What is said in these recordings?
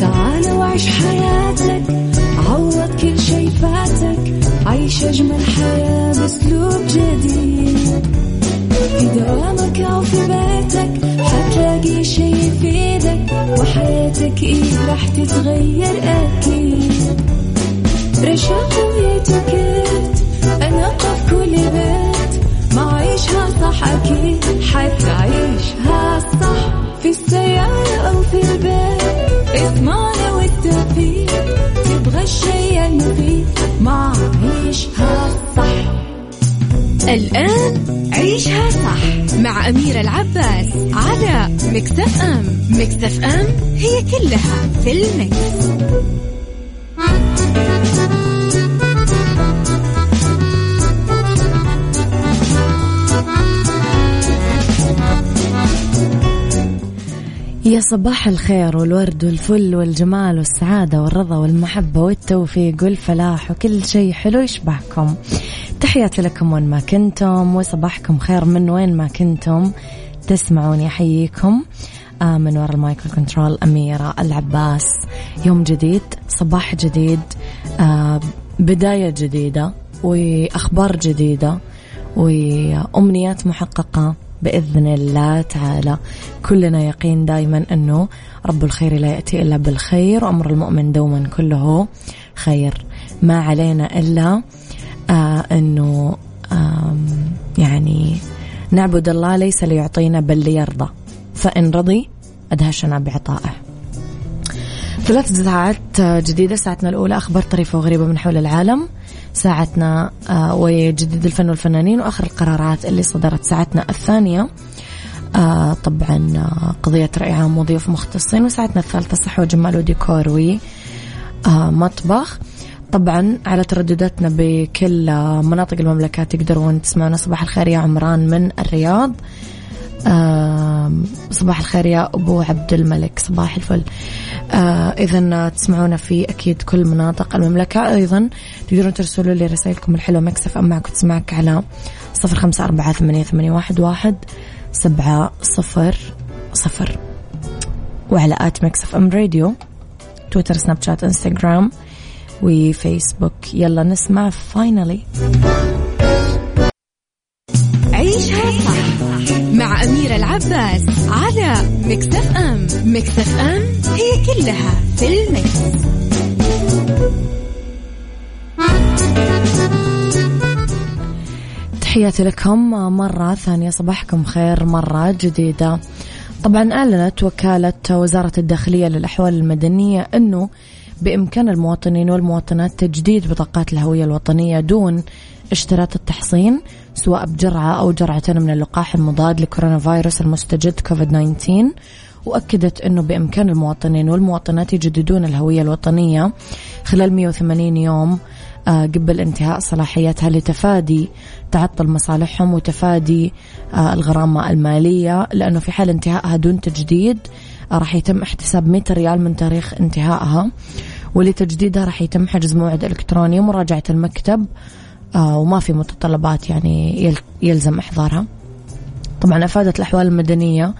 تعال وعيش حياتك عوض كل شي فاتك عيش أجمل حياة بأسلوب جديد. في دوامك أو في بيتك حتلاقي شي يفيدك وحياتك إيه راح تتغير أكيد. رشاق في كل بيت ما عيشها صح أكيد حتعيشها صح. في السيارة أو في البيت اسمعنا والتوفيق. تبغى الشي المفيد ما عيشها صح. الآن عيشها صح مع أميرة العباس على مكتف أم. مكتف أم هي كلها في المكس. يا صباح الخير والورد والفل والجمال والسعادة والرضا والمحبة والتوفيق والفلاح وكل شيء حلو يشبهكم. تحياتي لكم وين ما كنتم وصباحكم خير من وين ما كنتم. تسمعوني أحييكم. آه من وراء المايك والكنترول أميرة العباس. يوم جديد صباح جديد آه بداية جديدة وأخبار جديدة وأمنيات محققة. بإذن الله تعالى. كلنا يقين دائما أنه رب الخير لا يأتي إلا بالخير وأمر المؤمن دوما كله خير. ما علينا إلا آه أنه آم يعني نعبد الله ليس ليعطينا بل ليرضى. فإن رضي أدهشنا بعطائه. ثلاث ساعات جديدة ساعتنا الأولى أخبار طريفة وغريبة من حول العالم. ساعتنا آه، وجديد الفن والفنانين وآخر القرارات اللي صدرت ساعتنا الثانية. آه، طبعا آه، قضية رأي عام وضيوف مختصين وساعتنا الثالثة صحة وجمال وديكور ومطبخ طبعا على تردداتنا بكل مناطق المملكة تقدرون تسمعونا صباح الخير يا عمران من الرياض. صباح الخير يا أبو عبد الملك صباح الفل. آه إذا تسمعونا في أكيد كل مناطق المملكة. أيضا تقدرون ترسلوا لي رسائلكم الحلوة مكسف أم معك وتسمعك على صفر خمسة أربعة ثمانية, ثمانية واحد, واحد سبعة صفر صفر. وعلى at Mix FM راديو تويتر سناب شات إنستغرام وفيسبوك. يلا نسمع finally عيشها صح مع أميرة العباس على Mix FM. Mix FM هي كلها في ال mix. تحياتي لكم مرة ثانية صباحكم خير مرة جديدة. طبعا أعلنت وكالة وزارة الداخلية للأحوال المدنية أنه بإمكان المواطنين والمواطنات تجديد بطاقات الهوية الوطنية دون اشتراط التحصين. سواء بجرعة أو جرعتين من اللقاح المضاد لكورونا فيروس المستجد كوفيد 19 وأكدت أنه بإمكان المواطنين والمواطنات يجددون الهوية الوطنية خلال 180 يوم آه، قبل انتهاء صلاحيتها لتفادي تعطل مصالحهم وتفادي آه، الغرامة المالية لأنه في حال انتهائها دون تجديد آه، راح يتم احتساب 100 ريال من تاريخ انتهائها ولتجديدها راح يتم حجز موعد إلكتروني ومراجعة المكتب وما في متطلبات يعني يلزم إحضارها. طبعا أفادت الأحوال المدنية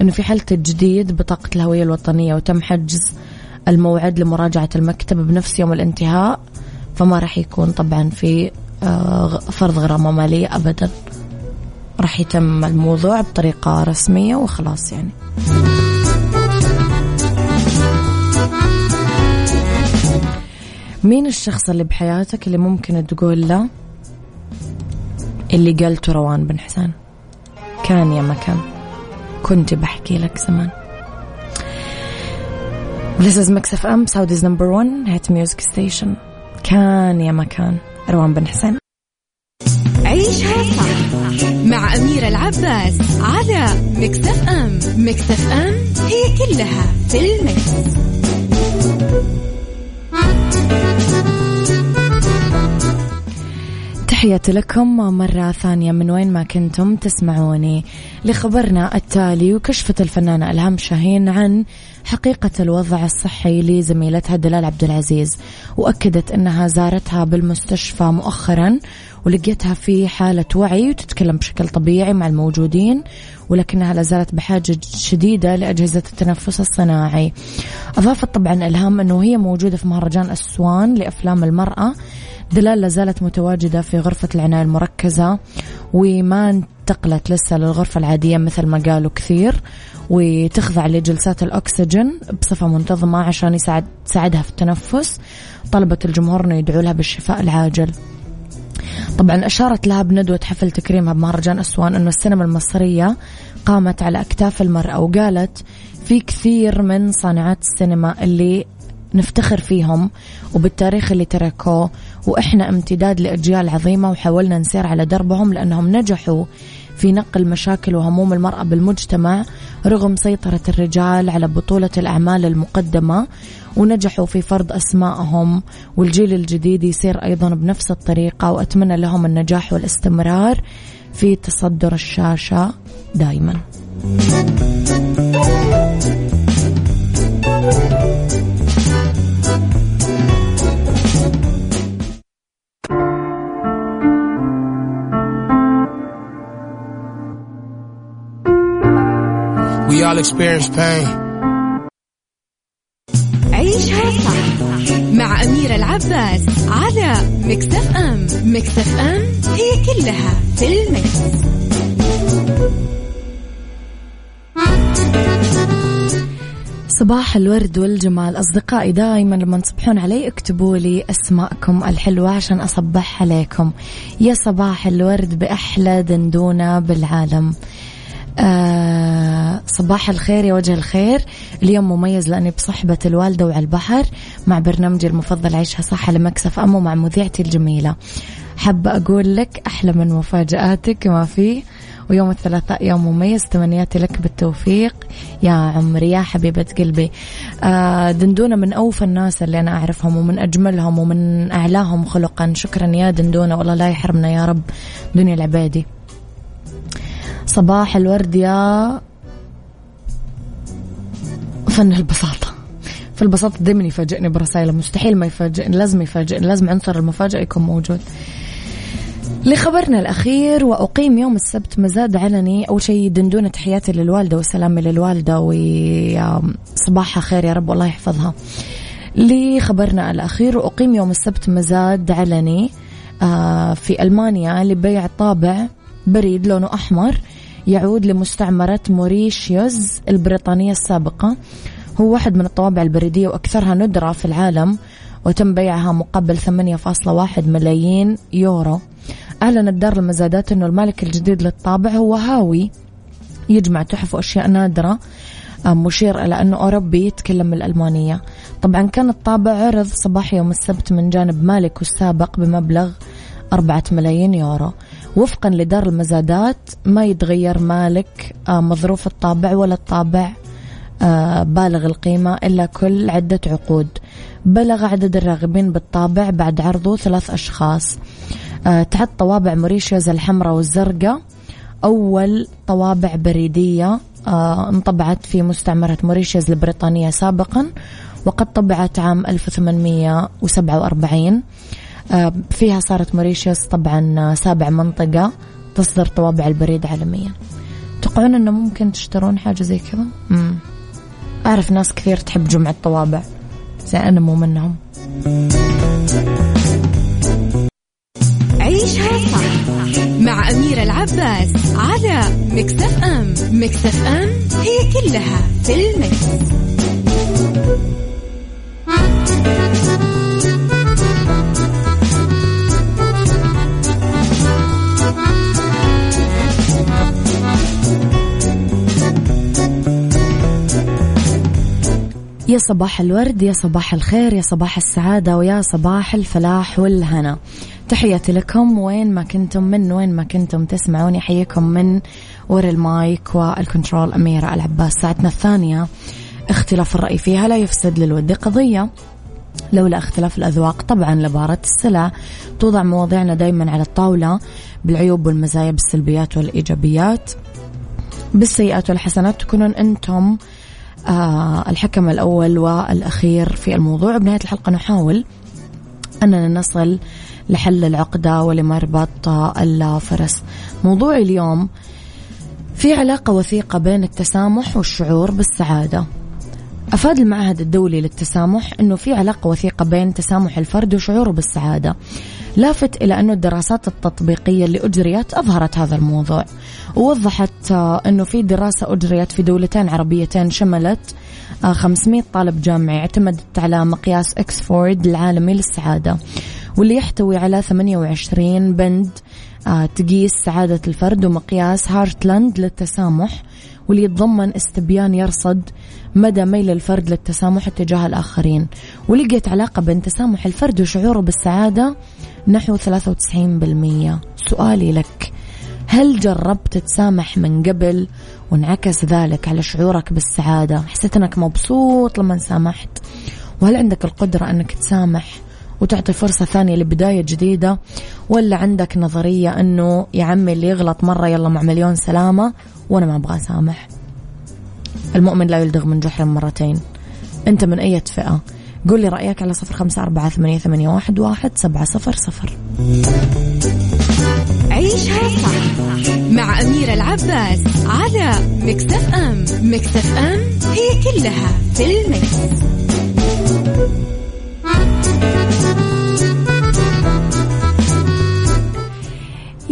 أنه في حالة تجديد بطاقة الهوية الوطنية وتم حجز الموعد لمراجعة المكتب بنفس يوم الانتهاء فما راح يكون طبعا في آه، فرض غرامة مالية أبدا. راح يتم الموضوع بطريقة رسمية وخلاص يعني. مين الشخص اللي بحياتك اللي ممكن تقول له اللي قالته روان بن حسان. كان يا مكان كنت بحكي لك زمان. This is Mix FM, Saudi's number one hit music station. كان يا مكان روان بن حسين. عيشها صح مع أميرة العباس على ام Mix FM هي كلها في ال mix. تحياتي لكم مرة ثانية. من وين ما كنتم تسمعوني. لخبرنا التالي وكشفت الفنانة إلهام شاهين عن حقيقة الوضع الصحي لزميلتها دلال عبد العزيز وأكدت أنها زارتها بالمستشفى مؤخرا ولقيتها في حالة وعي وتتكلم بشكل طبيعي مع الموجودين ولكنها لازالت بحاجة شديدة لأجهزة التنفس الصناعي. أضافت طبعا إلهام أنه هي موجودة في مهرجان أسوان لأفلام المرأة دلال لازالت متواجدة في غرفة العناية المركزة وما انتقلت لسه للغرفة العادية مثل ما قالوا كثير وتخضع لجلسات الأكسجين بصفة منتظمة عشان يساعد تساعدها في التنفس. طلبت الجمهور أنه يدعوا لها بالشفاء العاجل. طبعا أشارت لها بندوة حفل تكريمها بمهرجان أسوان أنه السينما المصرية قامت على أكتاف المرأة وقالت في كثير من صانعات السينما اللي نفتخر فيهم وبالتاريخ اللي تركوه. وإحنا امتداد لأجيال عظيمة وحاولنا نسير على دربهم لأنهم نجحوا في نقل مشاكل وهموم المرأة بالمجتمع رغم سيطرة الرجال على بطولة الأعمال المقدمة ونجحوا في فرض أسمائهم والجيل الجديد يسير أيضا بنفس الطريقة وأتمنى لهم النجاح والاستمرار في تصدر الشاشة دائما We all experience pain. عيشها صح مع أميرة العباس على مكتف أم مكتف أم هي كلها في المكس. صباح الورد والجمال أصدقائي دائما لما تصبحون علي اكتبوا لي أسماءكم الحلوة عشان أصبح عليكم يا صباح الورد بأحلى دندونة بالعالم آه صباح الخير يا وجه الخير. اليوم مميز لأني بصحبة الوالدة وعلى البحر مع برنامجي المفضل عيشها صح لمكسف أمو مع مذيعتي الجميلة. حابة أقول لك أحلى من مفاجآتك ما في. ويوم الثلاثاء يوم مميز تمنياتي لك بالتوفيق. يا عمري يا حبيبة قلبي. آه دندونة من أوفى الناس اللي أنا أعرفهم ومن أجملهم ومن أعلاهم خلقا. شكرا يا دندونة والله لا يحرمنا يا رب. دنيا العبادي صباح الورد يا فن البساطة. في البساطة دائما يفاجئني برسائل. مستحيل ما يفاجئني لازم يفاجئني لازم عنصر المفاجأة يكون موجود. لخبرنا الأخير وأقيم يوم السبت مزاد علني. أول شيء دندونة تحياتي للوالدة وسلامي للوالدة وصباحها خير يا رب والله يحفظها. لخبرنا الأخير وأقيم يوم السبت مزاد علني آه، في ألمانيا لبيع طابع. بريد لونه أحمر يعود لمستعمرة موريشيوز البريطانية السابقة. هو واحد من الطوابع البريدية وأكثرها ندرة في العالم وتم بيعها مقابل 8.1 ملايين يورو. أعلنت دار المزادات أنه المالك الجديد للطابع هو هاوي. يجمع تحف وأشياء نادرة مشير إلى أنه أوروبي يتكلم الألمانية. طبعا كان الطابع عرض صباح يوم السبت من جانب مالكه السابق بمبلغ أربعة ملايين يورو. وفقا لدار المزادات ما يتغير مالك آه، مظروف الطابع ولا الطابع آه، بالغ القيمة إلا كل عدة عقود. بلغ عدد الراغبين بالطابع بعد عرضه ثلاث أشخاص. آه، تحت طوابع موريشيوز الحمراء والزرقاء. أول طوابع بريدية انطبعت في مستعمرة موريشيوز البريطانية سابقا وقد طبعت عام 1847 آه، فيها صارت موريشيوس طبعا آه، سابع منطقة تصدر طوابع البريد عالميا. تقعون إنه ممكن تشترون حاجة زي كذا؟ امم أعرف ناس كثير تحب جمع الطوابع زي أنا مو منهم. عيشها صح مع أميرة العباس على مكتف أم. مكتف أم هي كلها في المكس. يا صباح الورد يا صباح الخير يا صباح السعادة ويا صباح الفلاح والهنا. تحياتي لكم وين ما كنتم من وين ما كنتم تسمعوني أحييكم من ورا المايك والكنترول أميرة العباس. ساعتنا الثانية اختلاف الرأي فيها لا يفسد للود قضية. لولا اختلاف الأذواق طبعا لبارت السلع. توضع مواضيعنا دايما على الطاولة بالعيوب والمزايا بالسلبيات والإيجابيات. بالسيئات والحسنات تكونون أنتم الحكم الأول والأخير في الموضوع. بنهاية الحلقة نحاول أننا نصل لحل العقدة ولمربط الفرس. موضوع اليوم في علاقة وثيقة بين التسامح والشعور بالسعادة. أفاد المعهد الدولي للتسامح أنه في علاقة وثيقة بين تسامح الفرد وشعوره بالسعادة. لافت إلى أنه الدراسات التطبيقية اللي أجريت أظهرت هذا الموضوع. ووضحت أنه في دراسة أجريت في دولتين عربيتين شملت 500 طالب جامعي اعتمدت على مقياس إكسفورد العالمي للسعادة واللي يحتوي على 28 بند آه، تقيس سعادة الفرد ومقياس هارتلاند للتسامح واللي يتضمن استبيان يرصد مدى ميل الفرد للتسامح تجاه الآخرين. ولقيت علاقة بين تسامح الفرد وشعوره بالسعادة نحو 93% سؤالي لك هل جربت تسامح من قبل وانعكس ذلك على شعورك بالسعادة؟ حسيت أنك مبسوط لما سامحت. وهل عندك القدرة أنك تسامح وتعطي فرصة ثانية لبداية جديدة؟ ولا عندك نظرية أنه يا عمي اللي يغلط مرة يلا مع مليون سلامة وأنا ما أبغى أسامح؟ المؤمن لا يلدغ من جحر مرتين. أنت من أي فئة؟ قول لي رأيك على صفر خمسة أربعة ثمانية, ثمانية واحد, واحد سبعة صفر صفر عيشها صح مع أميرة العباس على مكتف أم مكتف أم هي كلها في المكس.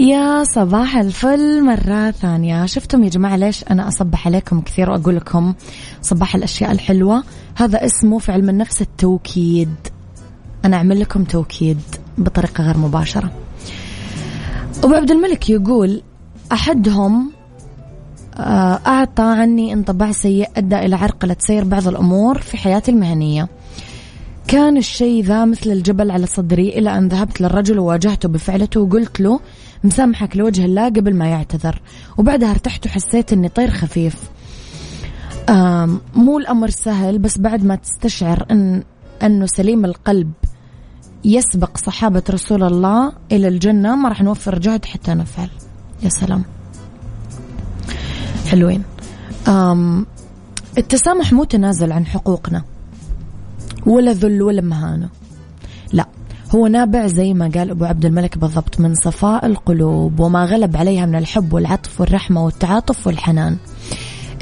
يا صباح الفل مرة ثانية. شفتم يا جماعة ليش أنا أصبح عليكم كثير وأقول لكم صباح الأشياء الحلوة؟ هذا اسمه في علم النفس التوكيد. أنا أعمل لكم توكيد بطريقة غير مباشرة. أبو عبد الملك يقول أحدهم آه، أعطى عني انطباع سيء أدى إلى عرقلة سير بعض الأمور في حياتي المهنية. كان الشيء ذا مثل الجبل على صدري إلى أن ذهبت للرجل وواجهته بفعلته وقلت له مسامحك لوجه الله قبل ما يعتذر. وبعدها ارتحت وحسيت إني طير خفيف. مو الأمر سهل بس بعد ما تستشعر ان إنه سليم القلب يسبق صحابة رسول الله إلى الجنة ما راح نوفر جهد حتى نفعل. يا سلام. حلوين. أم التسامح مو تنازل عن حقوقنا. ولا ذل ولا مهانة. لا. هو نابع زي ما قال أبو عبد الملك بالضبط من صفاء القلوب وما غلب عليها من الحب والعطف والرحمة والتعاطف والحنان.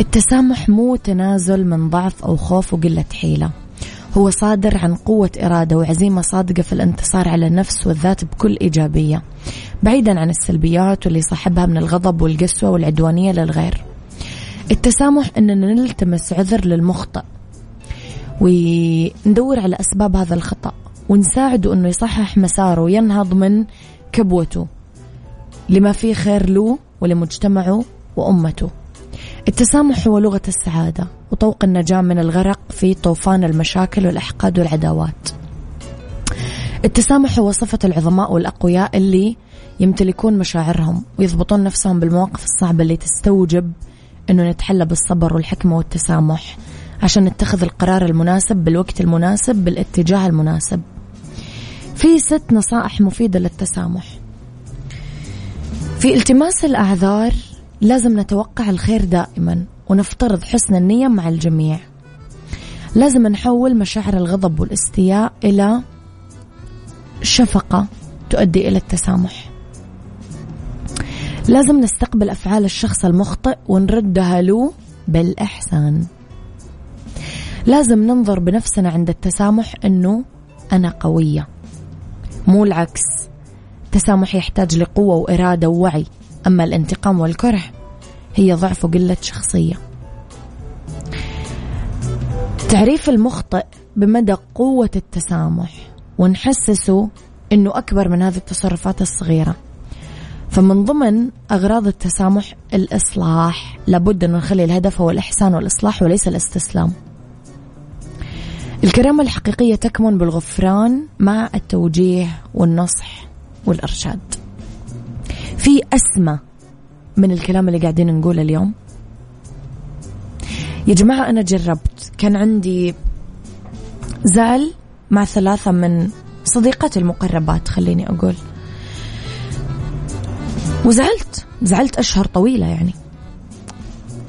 التسامح مو تنازل من ضعف أو خوف وقلة حيلة. هو صادر عن قوة إرادة وعزيمة صادقة في الانتصار على النفس والذات بكل إيجابية بعيدا عن السلبيات واللي صاحبها من الغضب والقسوة والعدوانية للغير. التسامح أننا نلتمس عذر للمخطئ وندور على أسباب هذا الخطأ. ونساعده أنه يصحح مساره وينهض من كبوته. لما فيه خير له ولمجتمعه وأمته. التسامح هو لغة السعادة وطوق النجاة من الغرق في طوفان المشاكل والأحقاد والعداوات. التسامح هو صفة العظماء والأقوياء اللي يمتلكون مشاعرهم ويضبطون نفسهم بالمواقف الصعبة اللي تستوجب أنه نتحلى بالصبر والحكمة والتسامح عشان نتخذ القرار المناسب بالوقت المناسب بالاتجاه المناسب. في ست نصائح مفيدة للتسامح. في التماس الأعذار لازم نتوقع الخير دائما ونفترض حسن النية مع الجميع. لازم نحول مشاعر الغضب والاستياء إلى شفقة تؤدي إلى التسامح. لازم نستقبل أفعال الشخص المخطئ ونردها له بالإحسان. لازم ننظر بنفسنا عند التسامح أنه أنا قوية. مو العكس. التسامح يحتاج لقوة وإرادة ووعي أما الانتقام والكره هي ضعف وقلة شخصية. تعريف المخطئ بمدى قوة التسامح ونحسسه أنه أكبر من هذه التصرفات الصغيرة. فمن ضمن أغراض التسامح الإصلاح. لابد أن نخلي الهدف هو الإحسان والإصلاح وليس الاستسلام. الكرامة الحقيقية تكمن بالغفران مع التوجيه والنصح والإرشاد. في أسمى من الكلام اللي قاعدين نقوله اليوم. يا جماعة أنا جربت. كان عندي زعل مع ثلاثة من صديقاتي المقربات خليني أقول. وزعلت. زعلت أشهر طويلة يعني.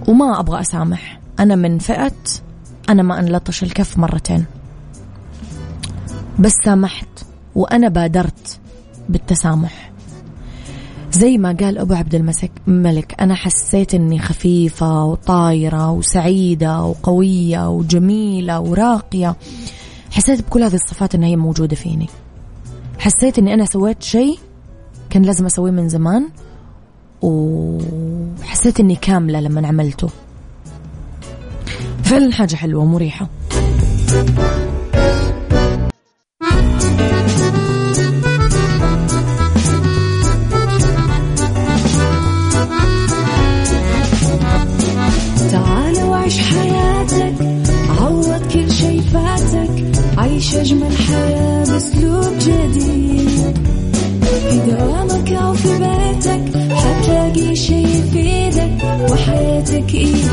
وما أبغى أسامح. أنا من فئة أنا ما أنلطش الكف مرتين. بس سامحت وأنا بادرت بالتسامح. زي ما قال أبو عبد المسك ملك أنا حسيت أني خفيفة وطايرة وسعيدة وقوية وجميلة وراقية. حسيت بكل هذه الصفات أنها هي موجودة فيني. حسيت أني أنا سويت شيء كان لازم أسويه من زمان وحسيت أني كاملة لما عملته. فعلا حاجة حلوة ومريحة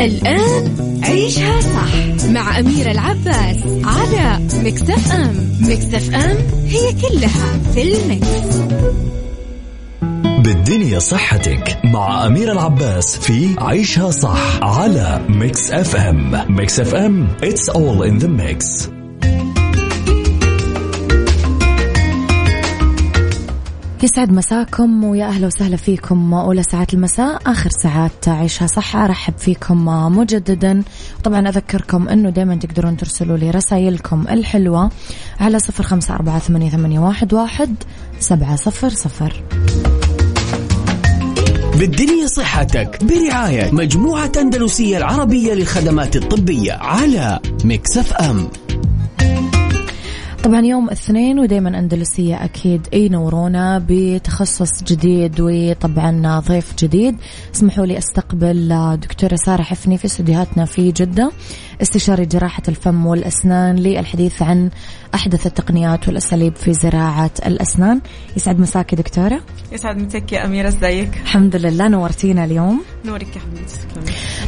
الآن عيشها صح مع أميرة العباس على Mix FM. Mix FM هي كلها في ال mix. بالدنيا صحتك مع أميرة العباس في عيشها صح على Mix FM. Mix FM it's all in the mix. يسعد مساكم ويا أهلا وسهلا فيكم أولى ساعات المساء آخر ساعات عيشها صح أرحب فيكم مجددا. طبعا أذكركم إنه دائما تقدرون ترسلوا لي رسائلكم الحلوة على صفر خمسة أربعة ثمانية, ثمانية واحد, واحد سبعة صفر صفر. بالدنيا صحتك برعاية مجموعة أندلسية العربية للخدمات الطبية على مكسف أم. طبعا يوم اثنين ودائما أندلسية أكيد أي نورونا بتخصص جديد وطبعا ضيف جديد. اسمحوا لي أستقبل دكتورة سارة حفني في استديوهاتنا في جدة استشاري جراحة الفم والأسنان للحديث عن أحدث التقنيات والأساليب في زراعة الأسنان. يسعد مساكي دكتورة. يسعد مساك يا أميرة إزيك؟ الحمد لله نورتينا اليوم. نورك يا حبيبتي.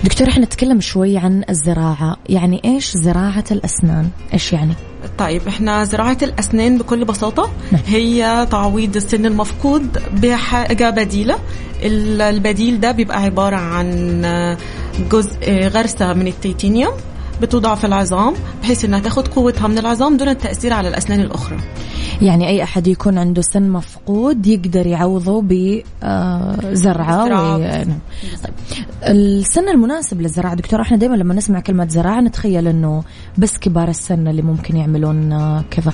دكتورة إحنا نتكلم شوي عن الزراعة يعني إيش زراعة الأسنان؟ إيش يعني؟ طيب إحنا زراعة الأسنان بكل بساطة هي تعويض السن المفقود بحاجة بديلة ال- البديل ده بيبقى عبارة عن جزء غرسة من التيتانيوم. بتوضع في العظام بحيث إنها تاخد قوتها من العظام دون التأثير على الأسنان الأخرى يعني أي أحد يكون عنده سن مفقود يقدر يعوضه بزرعة زراعة. و... نعم. طيب. السن المناسب للزراعة دكتور إحنا دائما لما نسمع كلمة زراعة نتخيل إنه بس كبار السن اللي ممكن يعملون آه، كذا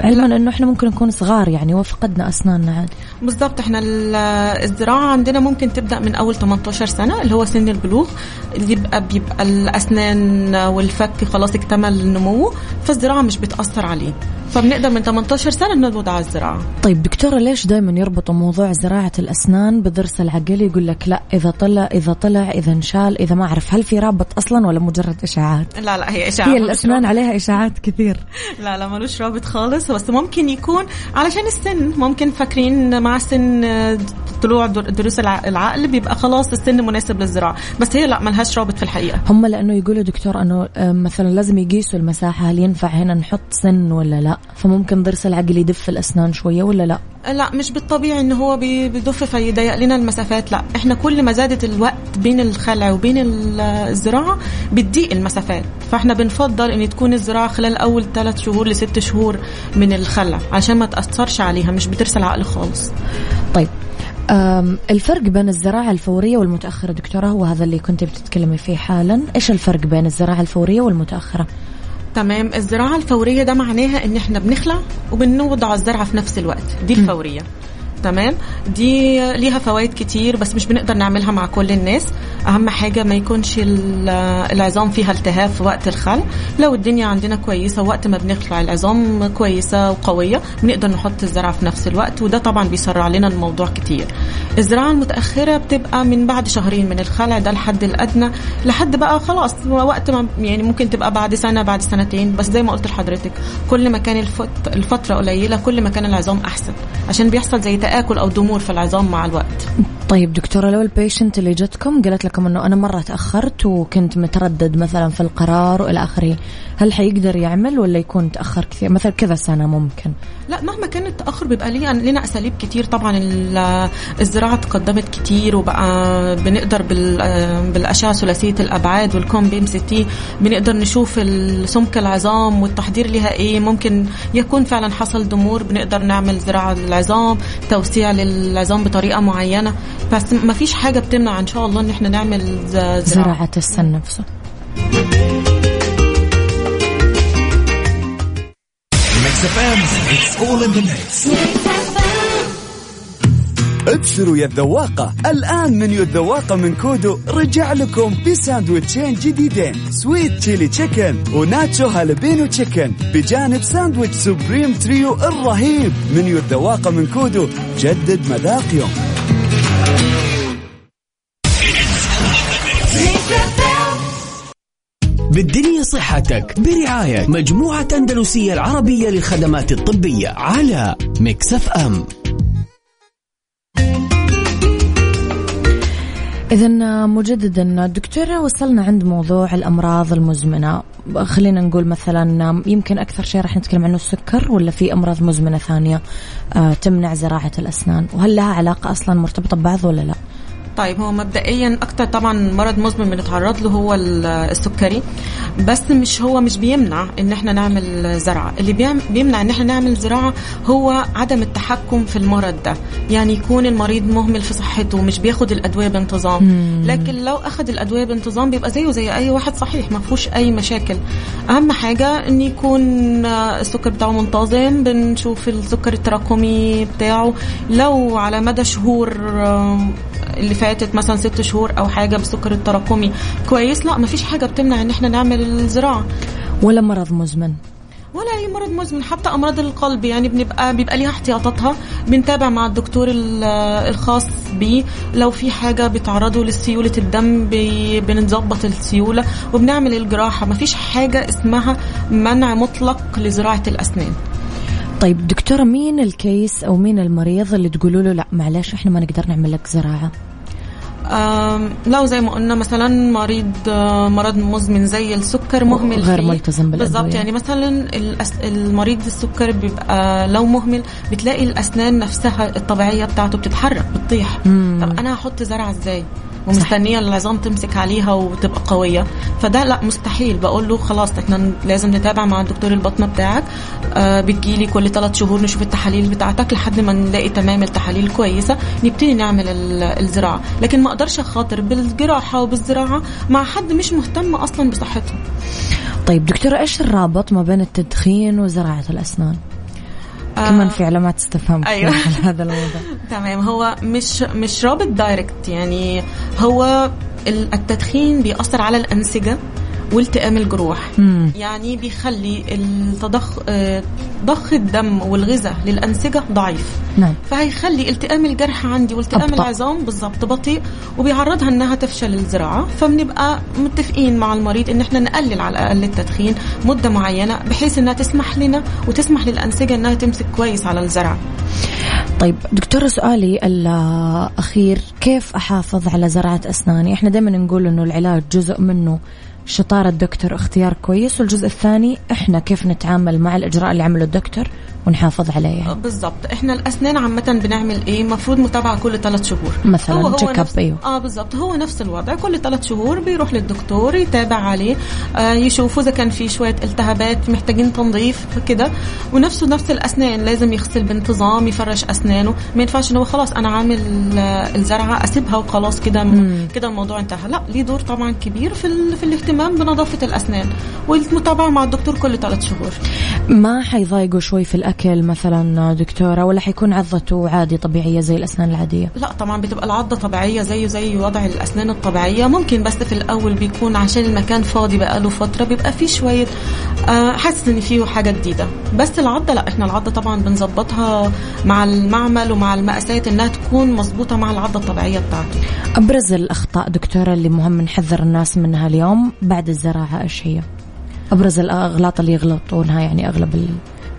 علما إنه إحنا ممكن نكون صغار يعني وفقدنا أسناننا عادي بالظبط إحنا ال- الزراعة عندنا ممكن تبدأ من أول 18 سنة اللي هو سن البلوغ اللي يبقى بيبقى الأسنان والفك خلاص اكتمل نموه فالزراعة مش بتأثر عليه. فبنقدر من 18 سنة نبدأ على الزراعة. طيب دكتورة ليش دائما يربطوا موضوع زراعة الأسنان بضرس العقل؟ يقول لك لا إذا طلع إذا طلع إذا انشال إذا ما أعرف هل في رابط أصلا ولا مجرد إشاعات؟ لا لا هي إشاعة هي رابط. عليها إشاعات كثير. لا لا ملوش رابط خالص بس ممكن يكون علشان السن ممكن فاكرين مع سن طلوع در- دروس الع- العقل بيبقى خلاص السن مناسب للزراعة. بس هي لا ملهاش رابط في الحقيقة. هم لأنه يقولوا دكتور أنه آه، مثلا لازم يقيسوا المساحة هل ينفع هنا نحط سن ولا لا؟ فممكن ضرس العقل يدف الأسنان شوية ولا لا؟ لا مش بالطبيعي ان هو بي- بيضف فيضيق لنا المسافات لا. إحنا كل ما زادت الوقت بين الخلع وبين ال- الزراعة بتضيق المسافات. فإحنا بنفضل إن تكون الزراعة خلال أول ثلاث شهور لست شهور من الخلع عشان ما تأثرش عليها مش بترسل عقل خالص. طيب الفرق بين الزراعة الفورية والمتأخرة دكتورة هو هذا اللي كنت بتتكلمي فيه حالا. إيش الفرق بين الزراعة الفورية والمتأخرة؟ تمام. الزراعة الفورية ده معناها إن إحنا بنخلع وبنوضع الزرعة في نفس الوقت. دي الفورية. تمام؟ دي ليها فوائد كتير بس مش بنقدر نعملها مع كل الناس. أهم حاجة ما يكونش ال- العظام فيها التهاب في وقت الخلع لو الدنيا عندنا كويسة وقت ما بنخلع العظام كويسة وقوية بنقدر نحط الزرعة في نفس الوقت وده طبعا بيسرع لنا الموضوع كتير. الزراعة المتأخرة بتبقى من بعد شهرين من الخلع ده الحد الأدنى. لحد بقى خلاص وقت ما يعني ممكن تبقى بعد سنة بعد سنتين بس زي ما قلت لحضرتك كل ما كان الفت- الفترة قليلة كل ما كان العظام أحسن. عشان بيحصل زي تاكل أو ضمور في العظام مع الوقت طيب دكتورة لو ال patient اللي جتكم قالت لكم إنه أنا مرة تأخرت وكنت متردد مثلا في القرار وإلى آخره، هل حيقدر يعمل ولا يكون تأخر كثير؟ مثلا كذا سنة ممكن. لا مهما كان التأخر بيبقى ليه لنا أساليب كتير طبعا ال- الزراعة تقدمت كتير وبقى بنقدر بال- بالأشعة ثلاثية الأبعاد وال cone beam CT بنقدر نشوف سمك العظام والتحضير لها إيه ممكن يكون فعلا حصل ضمور بنقدر نعمل زراعة للعظام توسيع للعظام بطريقة معينة. بس ما فيش حاجة بتمنع إن شاء الله إن إحنا نعمل زراعة. زراعة السن نفسه. It's all in the mix ابشروا يا الذواقة. الآن منيو الذواقة من كودو. رجع لكم بساندويتشين جديدين. sweet chili chicken و nacho jalapeño chicken بجانب ساندويتش supreme trio الرهيب. منيو الذواقة من كودو. جدد مذاق يوم بالدنيا صحتك. برعاية مجموعة أندلسية العربية للخدمات الطبية على مكسف أم. إذا مجددا دكتورة وصلنا عند موضوع الأمراض المزمنة خلينا نقول مثلا يمكن أكثر شيء راح نتكلم عنه السكر ولا في أمراض مزمنة ثانية آه، تمنع زراعة الأسنان وهل لها علاقة أصلا مرتبطة ببعض ولا لا؟ طيب هو مبدئيا أكتر طبعا مرض مزمن بنتعرض له هو ال- السكري بس مش هو مش بيمنع إن إحنا نعمل زراعة. اللي بيمنع إن إحنا نعمل زراعة هو عدم التحكم في المرض ده. يعني يكون المريض مهمل في صحته مش بياخد الأدوية بانتظام. لكن لو اخذ الأدوية بانتظام بيبقى زيه زي أي واحد صحيح ما فيهوش أي مشاكل. أهم حاجة إن يكون آه، السكر بتاعه منتظم بنشوف السكر التراكمي بتاعه. لو على مدى شهور اللي فاتت مثلا ست شهور أو حاجة بالسكر التراكمي. كويس؟ لا مفيش حاجة بتمنع إن إحنا نعمل الزراعة. ولا مرض مزمن؟ ولا أي مرض مزمن حتى أمراض القلب. يعني بنبقى بيبقى ليها احتياطاتها. بنتابع مع الدكتور ال- الخاص بيه. لو في حاجة بتعرضه لسيولة الدم بنظبط السيولة وبنعمل الجراحة. مفيش حاجة اسمها منع مطلق لزراعة الأسنان. طيب دكتورة مين الكيس أو مين المريض اللي تقولوا له لا معلش إحنا ما نقدر نعمل لك زراعة؟ لو زي ما قلنا مثلا مريض مرض مزمن زي السكر مهمل غير. ملتزم. بالظبط يعني مثلا المريض السكر بيبقى لو مهمل بتلاقي الأسنان نفسها الطبيعية بتاعته بتتحرك بتطيح طب أنا هحط زرعة إزاي ومستنية العظام تمسك عليها وتبقى قوية. فده لا مستحيل. بقول له خلاص إحنا لازم نتابع مع الدكتور البطنة بتاعك. آه بتجيلي كل ثلاث شهور نشوف التحاليل بتاعتك لحد ما نلاقي تمام التحاليل كويسة نبتدي نعمل ال- الزراعة. لكن ما أقدرش أخاطر بالجراحة وبالزراعة مع حد مش مهتم أصلا بصحته طيب دكتورة إيش الرابط ما بين التدخين وزراعة الأسنان؟ آه. كمان في علامات استفهام أيوة. على هذا الموضوع تمام هو مش مش رابط دايركت يعني هو ال- التدخين بيأثر على الأنسجة والتئام الجروح. مم. يعني بيخلي التضخ آه، ضخ الدم والغذاء للأنسجة ضعيف. نعم. فهيخلي التئام الجرح عندي والتئام أبطأ. العظام بالظبط بطيء وبيعرضها إنها تفشل الزراعة. فبنبقى متفقين مع المريض إن إحنا نقلل على الأقل التدخين مدة معينة بحيث إنها تسمح لنا وتسمح للأنسجة إنها تمسك كويس على الزرع. طيب دكتورة سؤالي الأخير كيف أحافظ على زراعة أسناني؟ إحنا دائما نقول أنه العلاج جزء منه. شطارة الدكتور اختيار كويس. والجزء الثاني إحنا كيف نتعامل مع الإجراء اللي عمله الدكتور ونحافظ عليه. يعني. بالظبط إحنا الأسنان عامة بنعمل إيه؟ المفروض متابعة كل ثلاث شهور. مثلاً هو هو نفس أيوه. آه بالظبط هو نفس الوضع. كل ثلاث شهور بيروح للدكتور يتابع عليه. آه يشوفوا إذا كان في شوية التهابات محتاجين تنظيف كده. ونفسه نفس الأسنان. لازم يغسل بانتظام يفرش أسنانه. ما ينفعش إن هو خلاص أنا عامل آه، الزرعة أسيبها وخلاص كده كده الموضوع انتهى. لا ليه دور طبعا كبير في ال... في الاهتمام بنظافة الأسنان. والمتابعة مع الدكتور كل ثلاث شهور. ما حيضايقوا شوي في الأكل الأكل مثلا دكتورة ولا حيكون عضته عادي طبيعية زي الأسنان العادية؟ لا طبعا بتبقى العضة طبيعية زيه زي وضع الأسنان الطبيعية. ممكن بس في الأول بيكون عشان المكان فاضي بقاله فترة بيبقى فيه شوية آه، حاسس إن فيه حاجة جديدة. بس العضة لا إحنا العضة طبعا بنظبطها مع المعمل ومع المقاسات إنها تكون مظبوطة مع العضة الطبيعية بتاعته أبرز الأخطاء دكتورة اللي مهم نحذر الناس منها اليوم بعد الزراعة إيش هي؟ أبرز الأغلاط اللي يغلطونها يعني أغلب ال...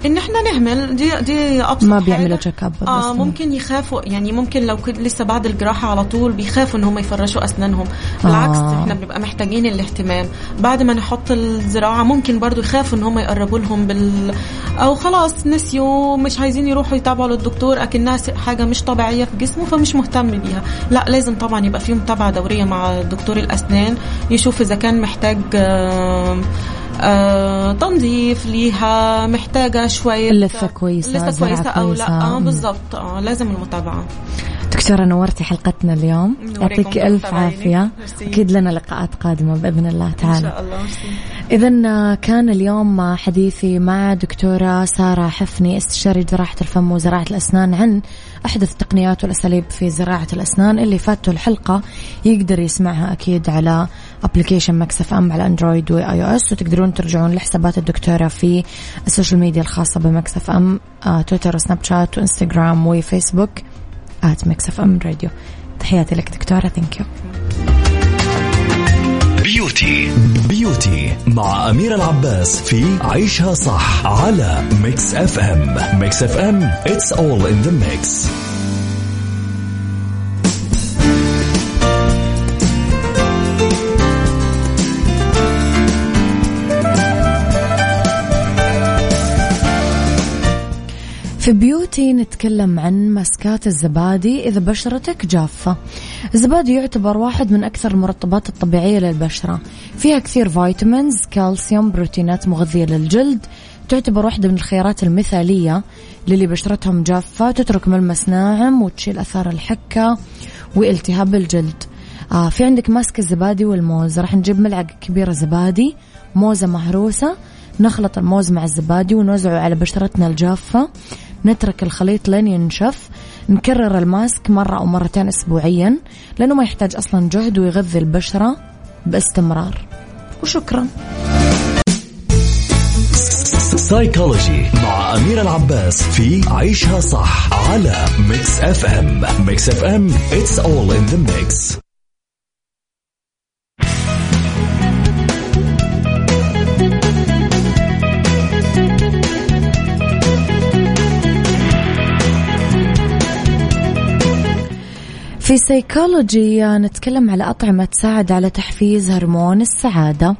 إن إحنا نهمل دي دي أبسط ما. بيعملوا check up آه ممكن يخافوا يعني ممكن لو كنت لسه بعد الجراحة على طول بيخافوا ان هم يفرشوا أسنانهم بالعكس آه. إحنا بنبقى محتاجين الاهتمام بعد ما نحط الزراعة ممكن برضو يخافوا ان هم يقربوا لهم بال أو خلاص نسيوا مش عايزين يروحوا يتابعوا للدكتور اكنها حاجة مش طبيعية في جسمه فمش مهتم بيها لا لازم طبعا يبقى في متابعة دورية مع دكتور الأسنان يشوف إذا كان محتاج آه آه تنظيف ليها محتاجة شوية لثة كويسة، لسه كويسة أو لا كويسة. مم. بالضبط آه لازم المتابعة دكتورة نورتي حلقتنا اليوم يعطيك ألف. عافية. أكيد لنا لقاءات قادمة بإذن الله تعالى شاء الله إذا كان اليوم حديثي مع دكتورة سارة حفني استشاري جراحة الفم وزراعة الأسنان عن أحدث التقنيات والأساليب في زراعة الأسنان اللي فاتوا الحلقة يقدر يسمعها أكيد على application Mix FM على اندرويد و iOS وتقدرون ترجعون لحسابات الدكتورة في السوشيال ميديا الخاصة ب Mix FM آه، تويتر وسناب شات وإنستغرام وفيسبوك at Mix FM Radio. تحياتي لك دكتورة thank you beauty. Beauty مع أمير العباس في عيشها صح على Mix FM Mix FM it's all in the mix. في beauty نتكلم عن ماسكات الزبادي إذا بشرتك جافة. الزبادي يعتبر واحد من أكثر المرطبات الطبيعية للبشرة. فيها كثير vitamins كالسيوم بروتينات مغذية للجلد. تعتبر واحدة من الخيارات المثالية للي بشرتهم جافة تترك ملمس ناعم وتشيل أثار الحكة والتهاب الجلد. آه في عندك mask الزبادي والموز. راح نجيب ملعقة كبيرة زبادي موزة مهروسة. نخلط الموز مع الزبادي ونوزعه على بشرتنا الجافة. نترك الخليط لين ينشف. نكرر ال mask مرة أو مرتين أسبوعيا لأنه ما يحتاج أصلا جهد ويغذي البشرة باستمرار. وشكرا. سايكولوجي مع أمير العباس في عيشها صح على Mix FM Mix FM it's all in the mix. في سيكولوجي نتكلم على أطعمة تساعد على تحفيز هرمون السعادة.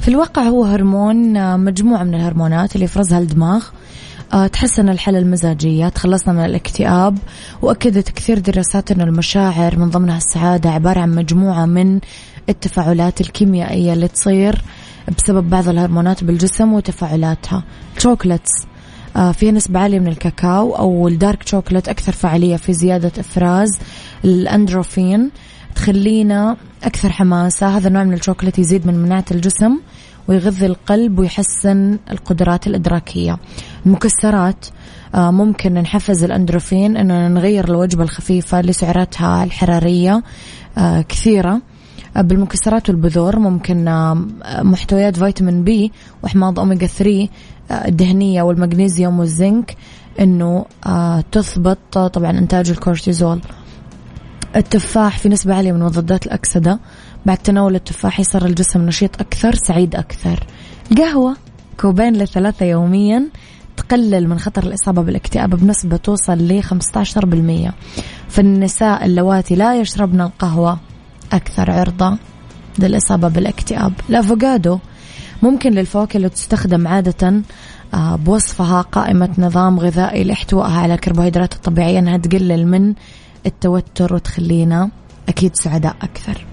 في الواقع هو هرمون آه، مجموعة من الهرمونات اللي يفرزها الدماغ. آه، تحسن الحالة المزاجية تخلصنا من الاكتئاب. وأكدت كثير دراسات أن المشاعر من ضمنها السعادة عبارة عن مجموعة من التفاعلات الكيميائية اللي تصير بسبب بعض الهرمونات بالجسم وتفاعلاتها. chocolates فيها نسبة عالية من الكاكاو أو ال dark chocolate أكثر فعالية في زيادة إفراز. الأندروفين تخلينا أكثر حماسة. هذا النوع من الشوكولات يزيد من مناعة الجسم ويغذي القلب ويحسن القدرات الإدراكية. المكسرات آه، ممكن نحفز الأندروفين أننا نغير الوجبة الخفيفة لسعراتها الحرارية آه، كثيرة. بالمكسرات والبذور ممكن آه، محتويات فيتامين بي وحماض أوميجا 3 آه، الدهنية والمغنيسيوم والزنك إنه آه، تثبط طبعا إنتاج الكورتيزول. التفاح في نسبة عالية من مضادات الأكسدة. بعد تناول التفاح يصير الجسم نشيط أكثر سعيد أكثر. القهوة كوبين لثلاثة يوميا تقلل من خطر الإصابة بالاكتئاب بنسبة توصل ل 15% فالنساء اللواتي لا يشربن القهوة أكثر عرضة للإصابة بالاكتئاب. الأفوكادو ممكن للفواكه اللي تستخدم عادة آه، بوصفها قائمة نظام غذائي لإحتوائها على الكربوهيدرات الطبيعية أنها تقلل من التوتر وتخلينا أكيد سعداء أكثر.